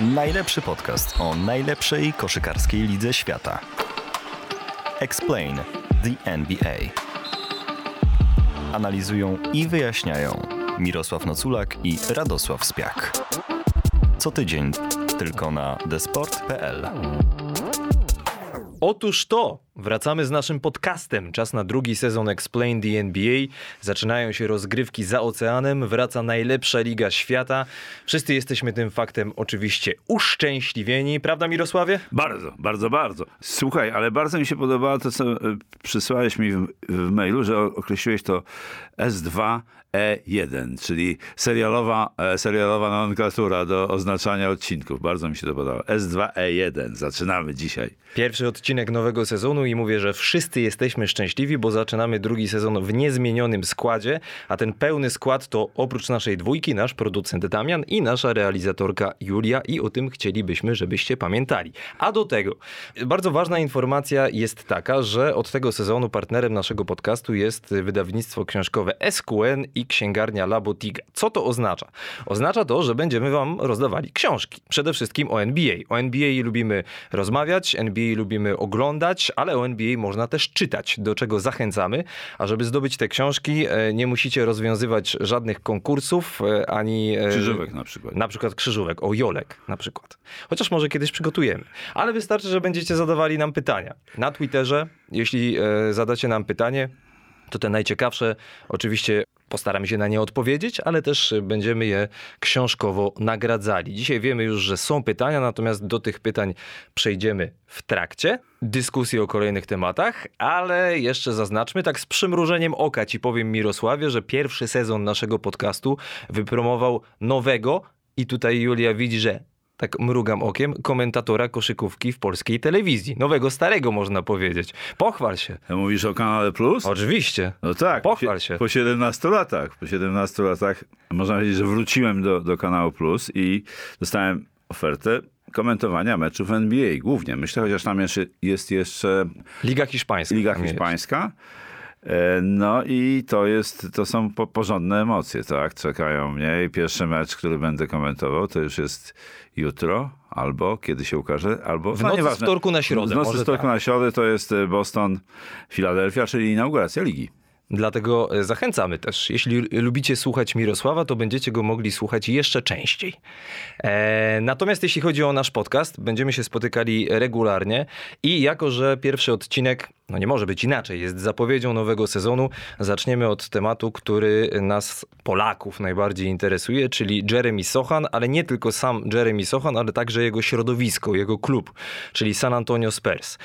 Najlepszy podcast o najlepszej koszykarskiej lidze świata. Explain the NBA. Analizują i wyjaśniają Mirosław Noculak i Radosław Spiak. Co tydzień tylko na desport.pl. Otóż to, wracamy z naszym podcastem. Czas na drugi sezon Explain the NBA. Zaczynają się rozgrywki za oceanem, wraca najlepsza liga świata. Wszyscy jesteśmy tym faktem oczywiście uszczęśliwieni, prawda Mirosławie? Bardzo, bardzo, bardzo. Słuchaj, ale bardzo mi się podobało to, co e, przysłałeś mi w, w mailu, że określiłeś to S2 E1, czyli serialowa, e, serialowa nomenklatura do oznaczania odcinków. Bardzo mi się to podobało. S2E1. Zaczynamy dzisiaj. Pierwszy odcinek nowego sezonu i mówię, że wszyscy jesteśmy szczęśliwi, bo zaczynamy drugi sezon w niezmienionym składzie, a ten pełny skład to oprócz naszej dwójki nasz producent Damian i nasza realizatorka Julia i o tym chcielibyśmy, żebyście pamiętali. A do tego bardzo ważna informacja jest taka, że od tego sezonu partnerem naszego podcastu jest wydawnictwo książkowe SQN i księgarnia Labotiga. Co to oznacza? Oznacza to, że będziemy wam rozdawali książki. Przede wszystkim o NBA. O NBA lubimy rozmawiać, NBA lubimy oglądać, ale o NBA można też czytać, do czego zachęcamy. A żeby zdobyć te książki, e, nie musicie rozwiązywać żadnych konkursów, e, ani... e, Krzyżówek na przykład. Na przykład krzyżówek, o Jolek na przykład. Chociaż może kiedyś przygotujemy. Ale wystarczy, że będziecie zadawali nam pytania. Na Twitterze, jeśli zadacie nam pytanie, to te najciekawsze oczywiście postaramy się na nie odpowiedzieć, ale też będziemy je książkowo nagradzali. Dzisiaj wiemy już, że są pytania, natomiast do tych pytań przejdziemy w trakcie dyskusji o kolejnych tematach, ale jeszcze zaznaczmy tak z przymrużeniem oka ci powiem Mirosławie, że pierwszy sezon naszego podcastu wypromował nowego i tutaj Julia widzi, że tak mrugam okiem, komentatora koszykówki w polskiej telewizji. Nowego, starego można powiedzieć. Pochwal się. Mówisz o kanale Plus? Oczywiście. No tak. Pochwal po, się. Po 17 latach. Po 17 latach można powiedzieć, że wróciłem do, do kanału Plus i dostałem ofertę komentowania meczów NBA. Głównie, myślę, chociaż tam jeszcze, jest jeszcze Liga Hiszpańska. Liga tam jest. E, No i to jest, to są po, porządne emocje, tak? Czekają mnie i pierwszy mecz, który będę komentował, to już jest jutro, albo kiedy się ukaże, albo W nocy z wtorku na środę, W nocy wtorku tak. na środę to jest e, Boston, Filadelfia, czyli inauguracja ligi. Dlatego e, zachęcamy też. Jeśli lubicie słuchać Mirosława, to będziecie go mogli słuchać jeszcze częściej. E, natomiast jeśli chodzi o nasz podcast, będziemy się spotykali regularnie i jako, że pierwszy odcinek, no nie może być inaczej, jest zapowiedzią nowego sezonu, zaczniemy od tematu, który nas, Polaków, najbardziej interesuje, czyli Jeremy Sochan, ale nie tylko sam Jeremy Sochan, ale także jego środowisko, jego klub, czyli San Antonio Spurs.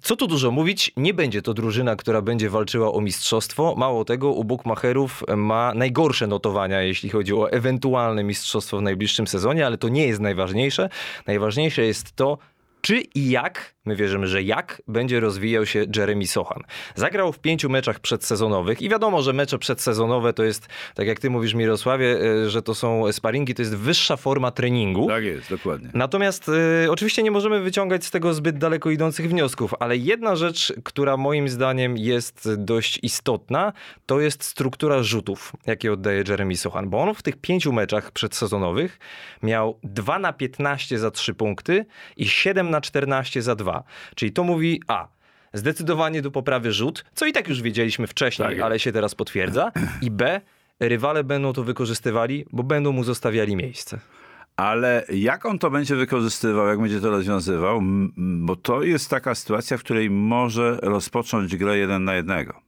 Co tu dużo mówić, nie będzie to drużyna, która będzie walczyła o mistrzostwo. Mało tego, u Bookmacherów ma najgorsze notowania, jeśli chodzi o ewentualne mistrzostwo w najbliższym sezonie, ale to nie jest najważniejsze. Najważniejsze jest to, czy i jak, my wierzymy, że jak, będzie rozwijał się Jeremy Sochan. Zagrał w pięciu meczach przedsezonowych i wiadomo, że mecze przedsezonowe to jest, tak jak ty mówisz Mirosławie, e, że to są sparingi, to jest wyższa forma treningu. Tak jest, dokładnie. Natomiast y, oczywiście nie możemy wyciągać z tego zbyt daleko idących wniosków, ale jedna rzecz, która moim zdaniem jest dość istotna, to jest struktura rzutów, jakie oddaje Jeremy Sochan, bo on w tych pięciu meczach przedsezonowych miał 2 na 15 za 3 punkty i 7 na 14 za 2. Czyli to mówi A. Zdecydowanie do poprawy rzut, co i tak już wiedzieliśmy wcześniej, Tak ale się teraz potwierdza. I B. Rywale będą to wykorzystywali, bo będą mu zostawiali miejsce. Ale jak on to będzie wykorzystywał, jak będzie to rozwiązywał, bo to jest taka sytuacja, w której może rozpocząć grę jeden na jednego.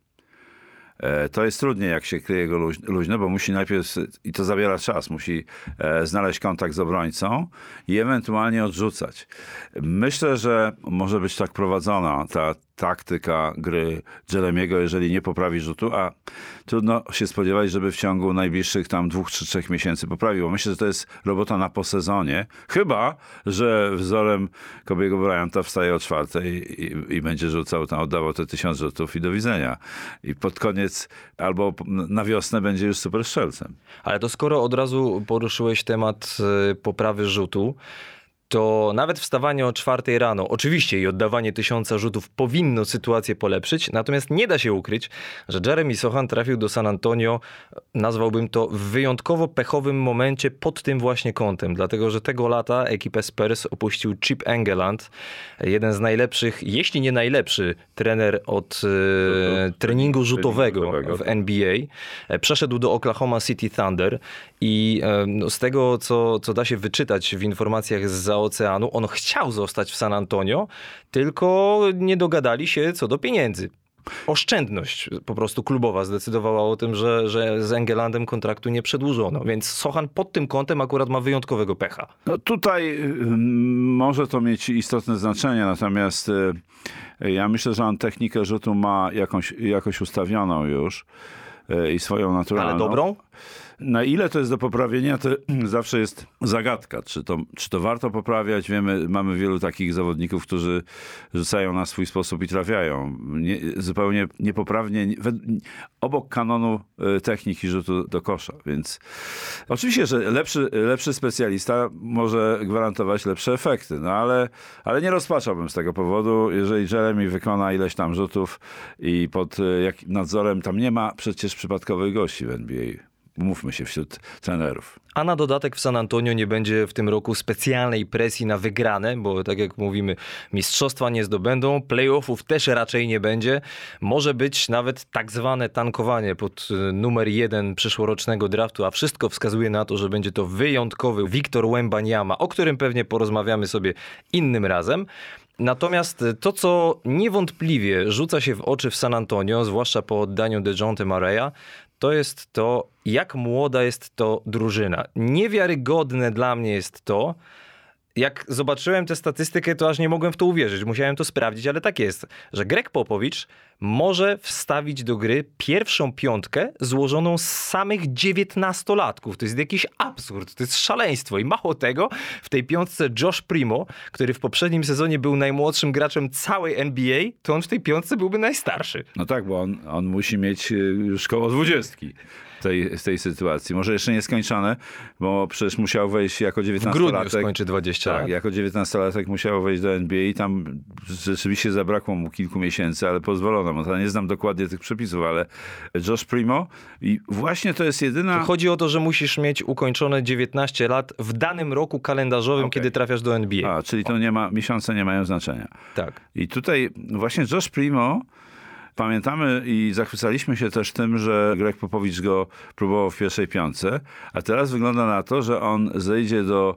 E, To jest trudniej, jak się kryje go luź- luźno, bo musi najpierw, i to zabiera czas, musi e, znaleźć kontakt z obrońcą i ewentualnie odrzucać. Myślę, że może być tak prowadzona ta taktyka gry Jeremiego, jeżeli nie poprawi rzutu, a trudno się spodziewać, żeby w ciągu najbliższych tam dwóch czy trzech miesięcy poprawił. Bo Myślę, że to jest robota na po sezonie, chyba, że wzorem Kobiego Bryanta wstaje o czwartej i, i będzie rzucał tam, oddawał te tysiąc rzutów i do widzenia. I pod koniec albo na wiosnę będzie już super strzelcem. Ale to skoro od razu poruszyłeś temat e, poprawy rzutu, to nawet wstawanie o czwartej rano, oczywiście i oddawanie tysiąca rzutów powinno sytuację polepszyć, natomiast nie da się ukryć, że Jeremy Sohan trafił do San Antonio, nazwałbym to w wyjątkowo pechowym momencie pod tym właśnie kątem, dlatego że tego lata ekipę Spurs opuścił Chip Engeland, jeden z najlepszych, jeśli nie najlepszy trener od e, treningu rzutowego w NBA. E, przeszedł do Oklahoma City Thunder i e, no, z tego, co, co da się wyczytać w informacjach z oceanu, on chciał zostać w San Antonio, tylko nie dogadali się co do pieniędzy oszczędność po prostu klubowa zdecydowała o tym, że, że z Engelandem kontraktu nie przedłużono. Więc Sochan pod tym kątem akurat ma wyjątkowego pecha. No tutaj y, może to mieć istotne znaczenie, natomiast y, ja myślę, że on technikę rzutu ma jakąś, jakoś ustawioną już y, i swoją naturalną. Ale dobrą? Na ile to jest do poprawienia, to zawsze jest zagadka. Czy to, czy to warto poprawiać? Wiemy, mamy wielu takich zawodników, którzy rzucają na swój sposób i trafiają. Nie, zupełnie niepoprawnie, obok kanonu e, techniki rzutu do kosza. Więc oczywiście, że lepszy, lepszy specjalista może gwarantować lepsze efekty, no ale, ale nie rozpaczałbym z tego powodu. Jeżeli Jeremy wykona ileś tam rzutów i pod e, jak nadzorem tam nie ma przecież przypadkowych gości w NBA mówmy się, wśród trenerów. A na dodatek w San Antonio nie będzie w tym roku specjalnej presji na wygrane, bo tak jak mówimy, mistrzostwa nie zdobędą, playoffów też raczej nie będzie. Może być nawet tak zwane tankowanie pod y, numer jeden przyszłorocznego draftu, a wszystko wskazuje na to, że będzie to wyjątkowy Wiktor Wembaniama, o którym pewnie porozmawiamy sobie innym razem. Natomiast to, co niewątpliwie rzuca się w oczy w San Antonio, zwłaszcza po oddaniu DeJounte Mareya, to jest to, jak młoda jest to drużyna. Niewiarygodne dla mnie jest to, jak zobaczyłem tę statystykę, to aż nie mogłem w to uwierzyć. Musiałem to sprawdzić, ale tak jest, że Greg Popowicz może wstawić do gry pierwszą piątkę złożoną z samych dziewiętnastolatków. To jest jakiś absurd, to jest szaleństwo. I mało tego, w tej piątce Josh Primo, który w poprzednim sezonie był najmłodszym graczem całej NBA, to on w tej piątce byłby najstarszy. No tak, bo on, on musi mieć y, już koło dwudziestki tej, tej sytuacji. Może jeszcze nie skończone, bo przecież musiał wejść jako 19-latek. W grudniu skończy 20 tak, lat. jako 19-latek musiał wejść do NBA i tam rzeczywiście zabrakło mu kilku miesięcy, ale pozwolono mu. Ja nie znam dokładnie tych przepisów, ale Josh Primo i właśnie to jest jedyna... Chodzi o to, że musisz mieć ukończone 19 lat w danym roku kalendarzowym, okay. kiedy trafiasz do NBA. A, czyli to nie ma, miesiące nie mają znaczenia. Tak. I tutaj właśnie Josh Primo Pamiętamy i zachwycaliśmy się też tym, że Greg Popowicz go próbował w pierwszej piątce, a teraz wygląda na to, że on zejdzie do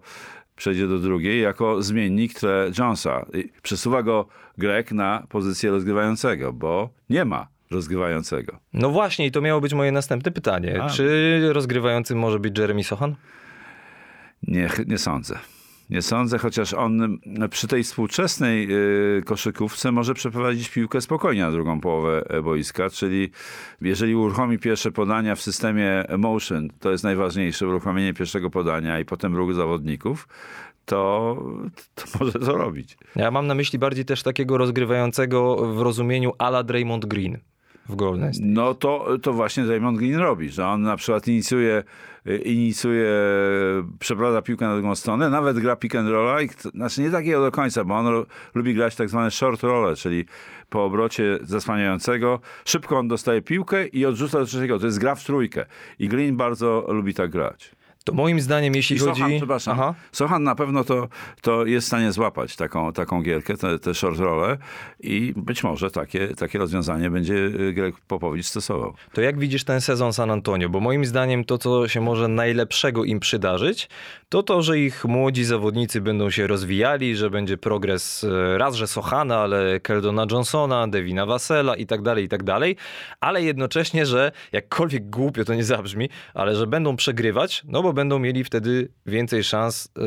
przejdzie do drugiej jako zmiennik Tre Jonesa. Przesuwa go Greg na pozycję rozgrywającego, bo nie ma rozgrywającego. No właśnie, i to miało być moje następne pytanie. A. Czy rozgrywającym może być Jeremy Sohan? Nie, nie sądzę. Nie sądzę, chociaż on przy tej współczesnej y, koszykówce może przeprowadzić piłkę spokojnie na drugą połowę e, boiska, czyli jeżeli uruchomi pierwsze podania w systemie motion, to jest najważniejsze, uruchomienie pierwszego podania i potem ruch zawodników, to, to może to robić. Ja mam na myśli bardziej też takiego rozgrywającego w rozumieniu ala Draymond Green w Golden State. No to, to właśnie Draymond Green robi, że on na przykład inicjuje, inicjuje przeprowadza piłkę na drugą stronę, nawet gra pick and rolla, i, znaczy nie takiego do końca, bo on lubi grać tak zwane short rolle, czyli po obrocie zasłaniającego, szybko on dostaje piłkę i odrzuca do trzeciego. To jest gra w trójkę. I Green bardzo lubi tak grać. To moim zdaniem, jeśli I chodzi... Sochan, przepraszam. Aha. Sochan na pewno to, to jest w stanie złapać taką, taką gierkę, te, te short role i być może takie, takie rozwiązanie będzie y, Greg Popowicz stosował. To jak widzisz ten sezon San Antonio? Bo moim zdaniem to, co się może najlepszego im przydarzyć, to to, że ich młodzi zawodnicy będą się rozwijali, że będzie progres y, raz, że Sochana, ale Keldona Johnsona, Devina Vassela i tak dalej, i tak dalej, ale jednocześnie, że jakkolwiek głupio to nie zabrzmi, ale że będą przegrywać, no bo będą mieli wtedy więcej szans e,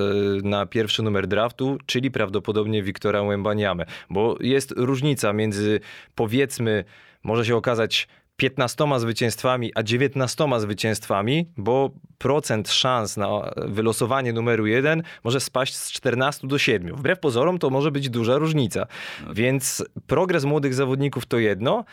na pierwszy numer draftu, czyli prawdopodobnie Wiktora Łębaniamę. Bo jest różnica między powiedzmy, może się okazać 15 zwycięstwami, a 19 zwycięstwami, bo procent szans na wylosowanie numeru 1 może spaść z 14 do 7. Wbrew pozorom to może być duża różnica. Więc progres młodych zawodników to jedno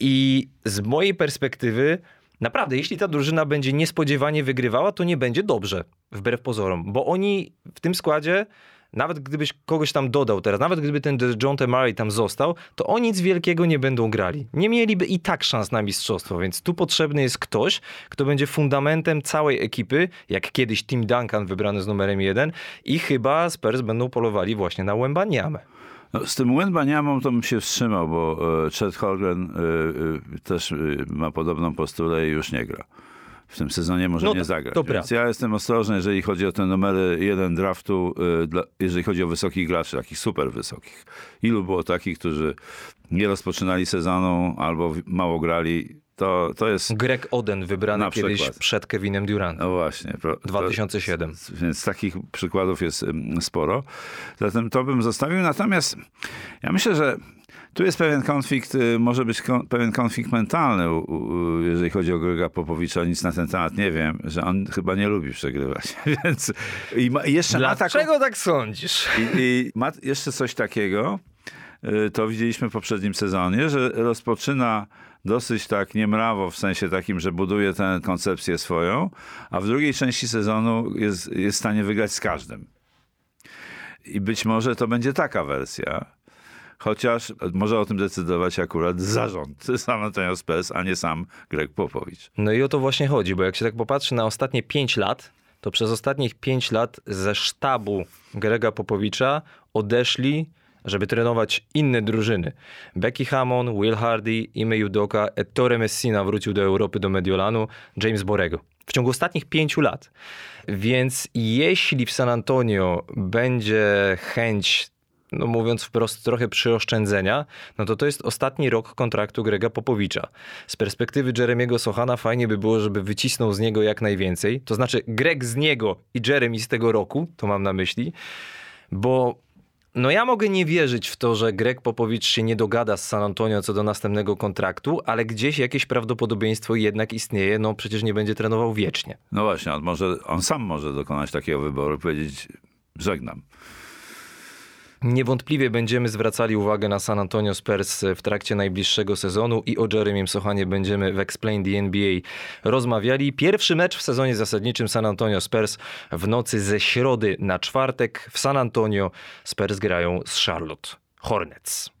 i z mojej perspektywy Naprawdę, jeśli ta drużyna będzie niespodziewanie wygrywała, to nie będzie dobrze, wbrew pozorom, bo oni w tym składzie nawet gdybyś kogoś tam dodał teraz, nawet gdyby ten John T. Murray tam został, to o nic wielkiego nie będą grali. Nie mieliby i tak szans na mistrzostwo, więc tu potrzebny jest ktoś, kto będzie fundamentem całej ekipy, jak kiedyś Tim Duncan wybrany z numerem jeden i chyba Spurs będą polowali właśnie na Wembaniamę. No, z tym Wembaniamą to bym się wstrzymał, bo e, Chet Holgren e, e, też ma podobną postulę i już nie gra. W tym sezonie może No nie to- zagrać. to Więc ja jestem ostrożny, jeżeli chodzi o te numery jeden draftu, dla, jeżeli chodzi o wysokich graczy, takich super wysokich. Ilu było takich, którzy nie rozpoczynali sezonu albo mało grali, to, to jest... Greg Oden wybrany kiedyś przykład. przed Kevinem Durantem. No właśnie. pro- to- 2007. Więc takich przykładów jest sporo. Zatem to bym zostawił. Natomiast ja myślę, że tu jest pewien konflikt, y, może być kon, pewien konflikt mentalny, u, u, jeżeli chodzi o Grega Popowicza. Nic na ten temat nie wiem, że on chyba nie lubi przegrywać. Więc i ma, jeszcze ma taką, Dlaczego tak sądzisz? i, i ma jeszcze coś takiego, y, to widzieliśmy w poprzednim sezonie, że rozpoczyna dosyć tak niemrawo, w sensie takim, że buduje tę koncepcję swoją, a w drugiej części sezonu jest, jest w stanie wygrać z każdym. I być może to będzie taka wersja, chociaż może o tym decydować akurat zarząd San Antonio Spurs, a nie sam Greg Popowicz. No i o to właśnie chodzi, bo jak się tak popatrzy na ostatnie 5 lat, to przez ostatnich 5 lat ze sztabu Grega Popowicza odeszli, żeby trenować inne drużyny. Becky Hammon, Will Hardy, Ime Udoka, Ettore Messina wrócił do Europy, do Mediolanu, James Borrego. W ciągu ostatnich pięciu lat. Więc jeśli w San Antonio będzie chęć no mówiąc wprost, trochę przyoszczędzenia, no to to jest ostatni rok kontraktu Grega Popowicza. Z perspektywy Jeremiego Sochana fajnie by było, żeby wycisnął z niego jak najwięcej. To znaczy Greg z niego i Jeremy z tego roku, to mam na myśli, bo no ja mogę nie wierzyć w to, że Greg Popowicz się nie dogada z San Antonio co do następnego kontraktu, ale gdzieś jakieś prawdopodobieństwo jednak istnieje, no przecież nie będzie trenował wiecznie. No właśnie, on, może, on sam może dokonać takiego wyboru, powiedzieć żegnam. Niewątpliwie będziemy zwracali uwagę na San Antonio Spurs w trakcie najbliższego sezonu i o Jeremym Sochanie będziemy w Explain the NBA rozmawiali. Pierwszy mecz w sezonie zasadniczym San Antonio Spurs w nocy ze środy na czwartek w San Antonio Spurs grają z Charlotte Hornets.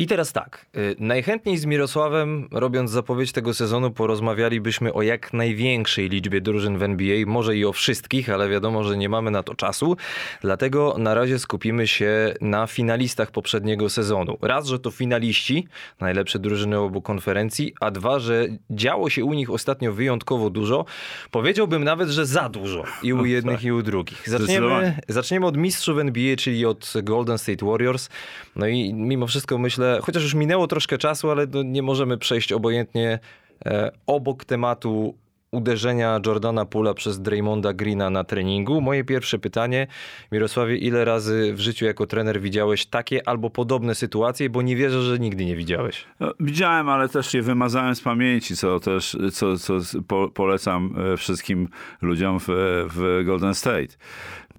I teraz tak, y, najchętniej z Mirosławem, robiąc zapowiedź tego sezonu, porozmawialibyśmy o jak największej liczbie drużyn w NBA, może i o wszystkich, ale wiadomo, że nie mamy na to czasu, dlatego na razie skupimy się na finalistach poprzedniego sezonu. Raz, że to finaliści, najlepsze drużyny obu konferencji, a dwa, że działo się u nich ostatnio wyjątkowo dużo, powiedziałbym nawet, że za dużo i u jednych i u drugich. Zaczniemy, zaczniemy od mistrzów NBA, czyli od Golden State Warriors. No i mimo wszystko myślę, chociaż już minęło troszkę czasu, ale no nie możemy przejść obojętnie e, obok tematu uderzenia Jordana Pula przez Draymonda Greena na treningu. Moje pierwsze pytanie, Mirosławie, ile razy w życiu jako trener widziałeś takie albo podobne sytuacje, bo nie wierzę, że nigdy nie widziałeś. No, widziałem, ale też je wymazałem z pamięci, co też co, co po, polecam e, wszystkim ludziom w, w Golden State.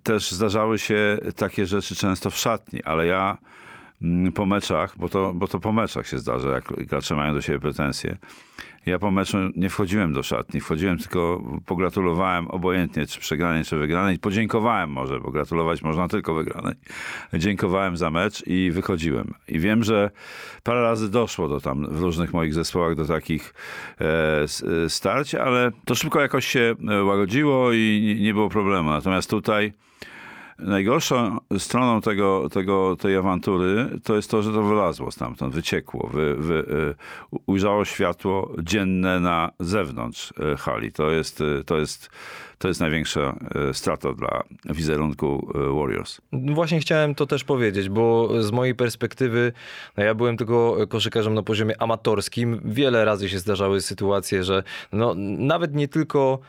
Też zdarzały się takie rzeczy często w szatni, ale ja po meczach, bo to, bo to po meczach się zdarza, jak gracze mają do siebie pretensje. Ja po meczu nie wchodziłem do szatni, wchodziłem tylko, pogratulowałem obojętnie, czy przegranej, czy wygranej. Podziękowałem może, bo gratulować można tylko wygranej. Dziękowałem za mecz i wychodziłem. I wiem, że parę razy doszło do tam w różnych moich zespołach do takich e, e, starć, ale to szybko jakoś się e, łagodziło i nie było problemu. Natomiast tutaj Najgorszą stroną tego, tego, tej awantury to jest to, że to wylazło stamtąd, wyciekło, wy, wy, y, ujrzało światło dzienne na zewnątrz y, hali. To jest, y, to jest, to jest największa strata dla wizerunku Warriors. Właśnie chciałem to też powiedzieć, bo z mojej perspektywy, no ja byłem tylko koszykarzem na poziomie amatorskim. Wiele razy się zdarzały sytuacje, że no, nawet nie tylko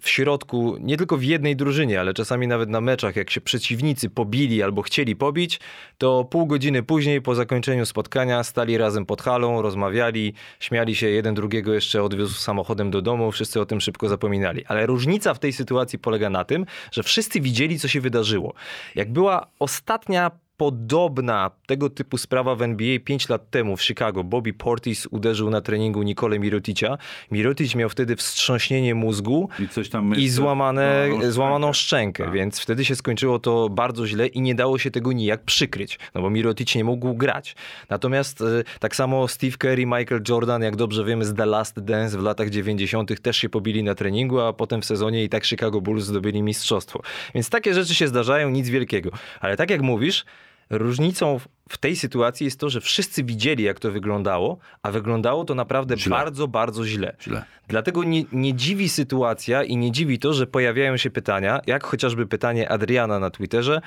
w środku, nie tylko w jednej drużynie, ale czasami nawet na meczach, jak się przeciwnicy pobili albo chcieli pobić, to pół godziny później po zakończeniu spotkania stali razem pod halą, rozmawiali, śmiali się, jeden drugiego jeszcze odwiózł samochodem do domu, wszyscy o tym szybko zapominali. Ale różnica w tej sytuacji polega na tym, że wszyscy widzieli, co się wydarzyło. Jak była ostatnia podobna tego typu sprawa w NBA 5 lat temu w Chicago. Bobby Portis uderzył na treningu Nicole Miroticia. Mirotic miał wtedy wstrząśnienie mózgu I i złamane, no, złamaną szczękę, Tak. więc wtedy się skończyło to bardzo źle i nie dało się tego nijak przykryć, no bo Mirotic nie mógł grać. Natomiast e, tak samo Steve i Michael Jordan, jak dobrze wiemy z The Last Dance w latach 90. też się pobili na treningu, a potem w sezonie i tak Chicago Bulls zdobyli mistrzostwo. Więc takie rzeczy się zdarzają, nic wielkiego. Ale tak jak mówisz, Różnicą w- tej sytuacji jest to, że wszyscy widzieli, jak to wyglądało, a wyglądało to naprawdę Źle. bardzo, bardzo źle. Źle. Dlatego nie, nie dziwi sytuacja i nie dziwi to, że pojawiają się pytania, jak chociażby pytanie Adriana na Twitterze,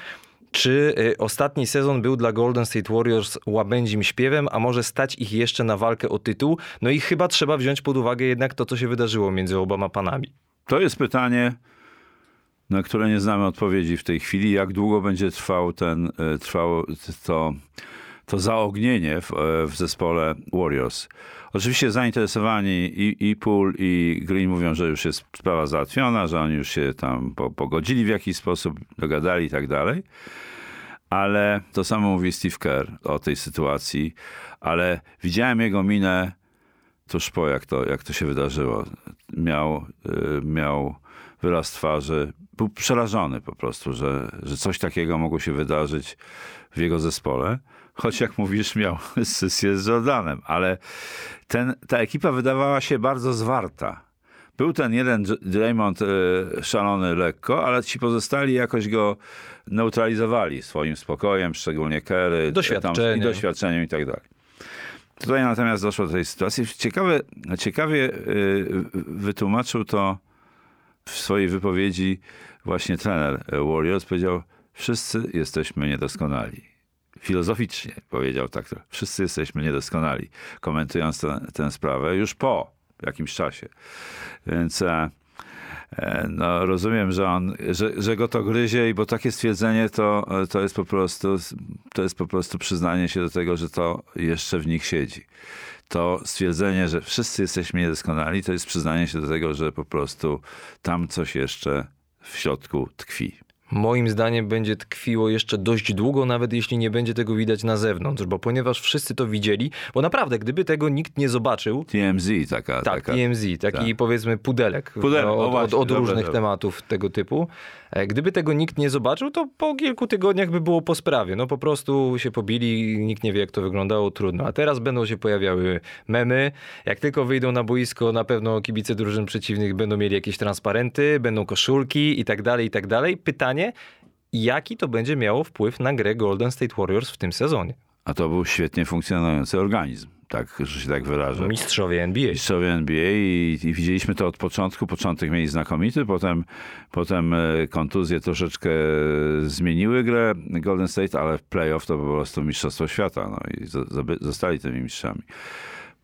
czy y, ostatni sezon był dla Golden State Warriors łabędzim śpiewem, a może stać ich jeszcze na walkę o tytuł? No i chyba trzeba wziąć pod uwagę jednak to, co się wydarzyło między oboma panami. To jest pytanie, na które nie znamy odpowiedzi w tej chwili. Jak długo będzie trwał ten, e, trwało to, to zaognienie w, e, w zespole Warriors? Oczywiście zainteresowani i, i Poole, i Green mówią, że już jest sprawa załatwiona, że oni już się tam po, pogodzili w jakiś sposób, dogadali i tak dalej. Ale to samo mówi Steve Kerr o tej sytuacji, ale widziałem jego minę tuż po, jak to, jak to się wydarzyło. Miał, y, miał wyraz twarzy, był przerażony po prostu, że, że coś takiego mogło się wydarzyć w jego zespole. Choć jak mówisz, miał sesję z Jordanem, ale ten, ta ekipa wydawała się bardzo zwarta. Był ten jeden Draymond y, szalony lekko, ale ci pozostali jakoś go neutralizowali swoim spokojem, szczególnie Kerry, tam, Doświadczeniem. i doświadczeniem i tak dalej. Tutaj natomiast doszło do tej sytuacji. Ciekawe, ciekawie y, wytłumaczył to w swojej wypowiedzi właśnie trener Warriors. Powiedział, wszyscy jesteśmy niedoskonali. Filozoficznie powiedział tak. Wszyscy jesteśmy niedoskonali, komentując tę- tę sprawę już po jakimś czasie. Więc e, e, no, rozumiem, że, on, że, że go to gryzie, i bo takie stwierdzenie to, to, jest po prostu, to jest po prostu przyznanie się do tego, że to jeszcze w nich siedzi. To stwierdzenie, że wszyscy jesteśmy niedoskonali, to jest przyznanie się do tego, że po prostu tam coś jeszcze w środku tkwi. Moim zdaniem będzie tkwiło jeszcze dość długo, nawet jeśli nie będzie tego widać na zewnątrz, bo ponieważ wszyscy to widzieli, bo naprawdę, gdyby tego nikt nie zobaczył, TMZ taka. Tak, taka TMZ, taki tak. powiedzmy pudelek, Pudelek, no, o od, właśnie, od, od różnych tematów tego typu. E, Gdyby tego nikt nie zobaczył, to po kilku tygodniach by było po sprawie. No po prostu się pobili, nikt nie wie jak to wyglądało, trudno. A teraz będą się pojawiały memy. Jak tylko wyjdą na boisko, na pewno kibice drużyn przeciwnych będą mieli jakieś transparenty, będą koszulki i tak dalej, i tak dalej. Pytanie, jaki to będzie miało wpływ na grę Golden State Warriors w tym sezonie? A to był świetnie funkcjonujący organizm, tak, że się tak wyrażę. Mistrzowie NBA. mistrzowie NBA i, i widzieliśmy to od początku. Początek mieli znakomity, potem, potem e, kontuzje troszeczkę zmieniły grę Golden State, ale w playoff to po prostu mistrzostwo świata no i zostali tymi mistrzami.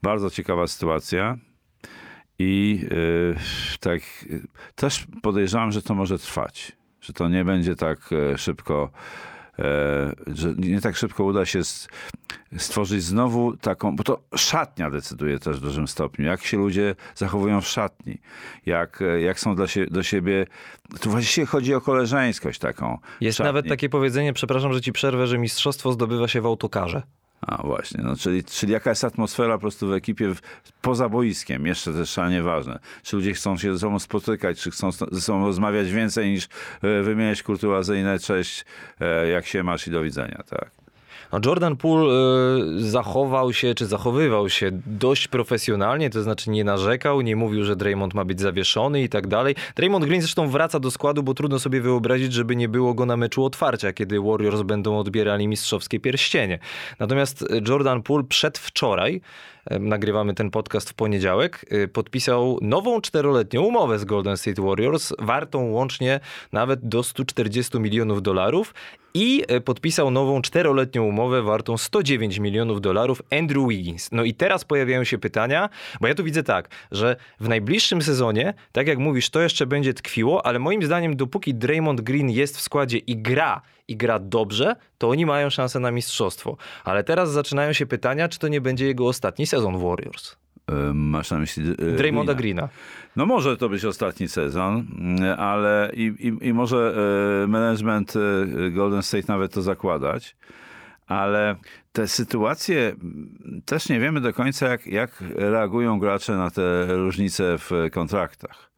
Bardzo ciekawa sytuacja i e, tak e, też podejrzewam, że to może trwać, że to nie będzie tak e, szybko e, że nie tak szybko uda się stworzyć znowu taką, bo to szatnia decyduje też w dużym stopniu, jak się ludzie zachowują w szatni, jak, e, jak są dla sie, do siebie, tu właściwie chodzi o koleżeńskość taką. Jest nawet takie powiedzenie, przepraszam, że ci przerwę, że mistrzostwo zdobywa się w autokarze. A właśnie, no, czyli, czyli jaka jest atmosfera po prostu w ekipie w, poza boiskiem, jeszcze też szalenie ważne. Czy ludzie chcą się ze sobą spotykać, czy chcą ze sobą rozmawiać więcej niż e, wymieniać kurtuazyjne cześć, e, jak się masz i do widzenia, tak. No Jordan Poole y, zachował się, czy zachowywał się dość profesjonalnie, to znaczy nie narzekał, nie mówił, że Draymond ma być zawieszony i tak dalej. Draymond Green zresztą wraca do składu, bo trudno sobie wyobrazić, żeby nie było go na meczu otwarcia, kiedy Warriors będą odbierali mistrzowskie pierścienie. Natomiast Jordan Poole przedwczoraj, nagrywamy ten podcast w poniedziałek, y, podpisał nową czteroletnią umowę z Golden State Warriors, wartą łącznie nawet do 140 milionów dolarów i e, podpisał nową czteroletnią umowę wartą 109 milionów dolarów Andrew Wiggins. No i teraz pojawiają się pytania, bo ja tu widzę tak, że w najbliższym sezonie, tak jak mówisz, to jeszcze będzie tkwiło, ale moim zdaniem dopóki Draymond Green jest w składzie i gra, i gra dobrze, to oni mają szansę na mistrzostwo. Ale teraz zaczynają się pytania, czy to nie będzie jego ostatni sezon Warriors. Masz na myśli e, Draymonda Greena. No może to być ostatni sezon, mm, ale i, i, i może e, management Golden State nawet to zakładać, ale te sytuacje też nie wiemy do końca, jak, jak reagują gracze na te różnice w kontraktach.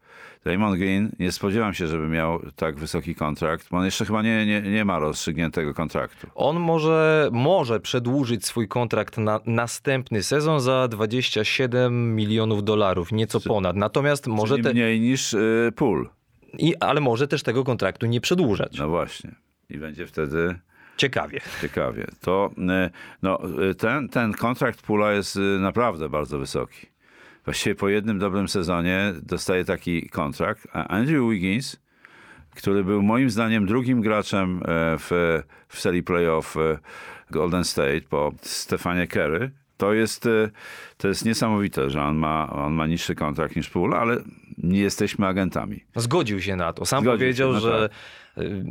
Raymond Green, nie spodziewam się, żeby miał tak wysoki kontrakt, bo on jeszcze chyba nie, nie, nie ma rozstrzygniętego kontraktu. On może, może przedłużyć swój kontrakt na następny sezon za 27 milionów dolarów, nieco ponad. Natomiast może Czyli te, mniej niż y, pool. i, ale może też tego kontraktu nie przedłużać. No właśnie. I będzie wtedy Ciekawie. ciekawie. To y, no, y, ten, ten kontrakt pula jest y, naprawdę bardzo wysoki. Właściwie po jednym dobrym sezonie dostaje taki kontrakt, a Andrew Wiggins, który był moim zdaniem drugim graczem e, w, w serii playoff e, Golden State po Stefanie Kerry, to jest, e, to jest niesamowite, że on ma, on ma niższy kontrakt niż Pool, ale nie jesteśmy agentami. Zgodził się na to. Sam Zgodził powiedział, się, no że y,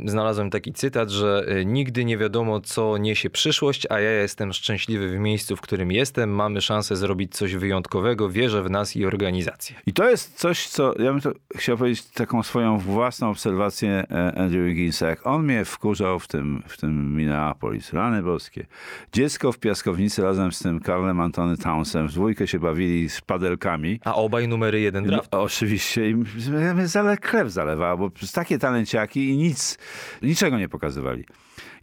znalazłem taki cytat, że y, nigdy nie wiadomo, co niesie przyszłość, a ja jestem szczęśliwy w miejscu, w którym jestem. Mamy szansę zrobić coś wyjątkowego. Wierzę w nas i organizację. I to jest coś, co ja bym chciał powiedzieć, taką swoją własną obserwację e, Andrew Wigginsa. Jak on mnie wkurzał w tym, w tym Minneapolis, rany boskie. Dziecko w piaskownicy razem z tym Karlem Antony Townsem w dwójkę się bawili z padelkami. A obaj numery jeden draft. No, oczywiście. I mnie zale, krew zalewała, bo takie talenciaki i nic, niczego nie pokazywali.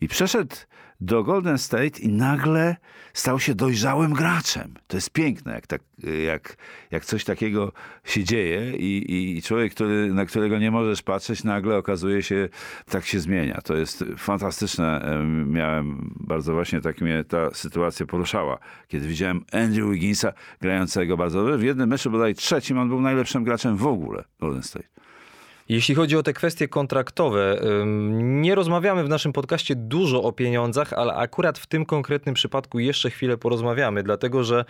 I przeszedł do Golden State i nagle stał się dojrzałym graczem. To jest piękne, jak, tak, jak, jak coś takiego się dzieje i, i człowiek, który, na którego nie możesz patrzeć, nagle okazuje się, tak się zmienia. To jest fantastyczne. Em, Miałem bardzo właśnie, tak mnie ta sytuacja poruszała, kiedy widziałem Andrew Wigginsa grającego bardzo dobrze. W jednym meczu bodaj trzecim on był najlepszym graczem w ogóle Golden State. Jeśli chodzi o te kwestie kontraktowe, nie rozmawiamy w naszym podcaście dużo o pieniądzach, ale akurat w tym konkretnym przypadku jeszcze chwilę porozmawiamy, dlatego że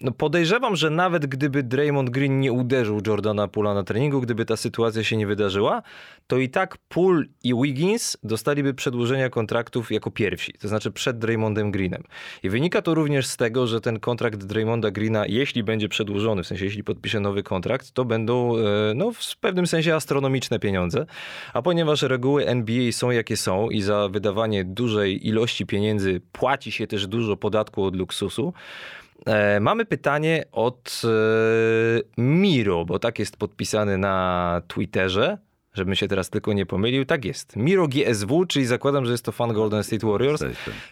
no podejrzewam, że nawet gdyby Draymond Green nie uderzył Jordana Pula na treningu, gdyby ta sytuacja się nie wydarzyła, to i tak Pool i Wiggins dostaliby przedłużenia kontraktów jako pierwsi, to znaczy przed Draymondem Greenem. I wynika to również z tego, że ten kontrakt Draymonda Greena, jeśli będzie przedłużony, w sensie jeśli podpisze nowy kontrakt, to będą e, no, w pewnym sensie astronomiczne pieniądze. A ponieważ reguły NBA są jakie są i za wydawanie dużej ilości pieniędzy płaci się też dużo podatku od luksusu, E, mamy pytanie od e, Miro, bo tak jest podpisany na Twitterze. Żebym się teraz tylko nie pomylił. Tak jest. Miro GSW, czyli zakładam, że jest to fan Golden State Warriors.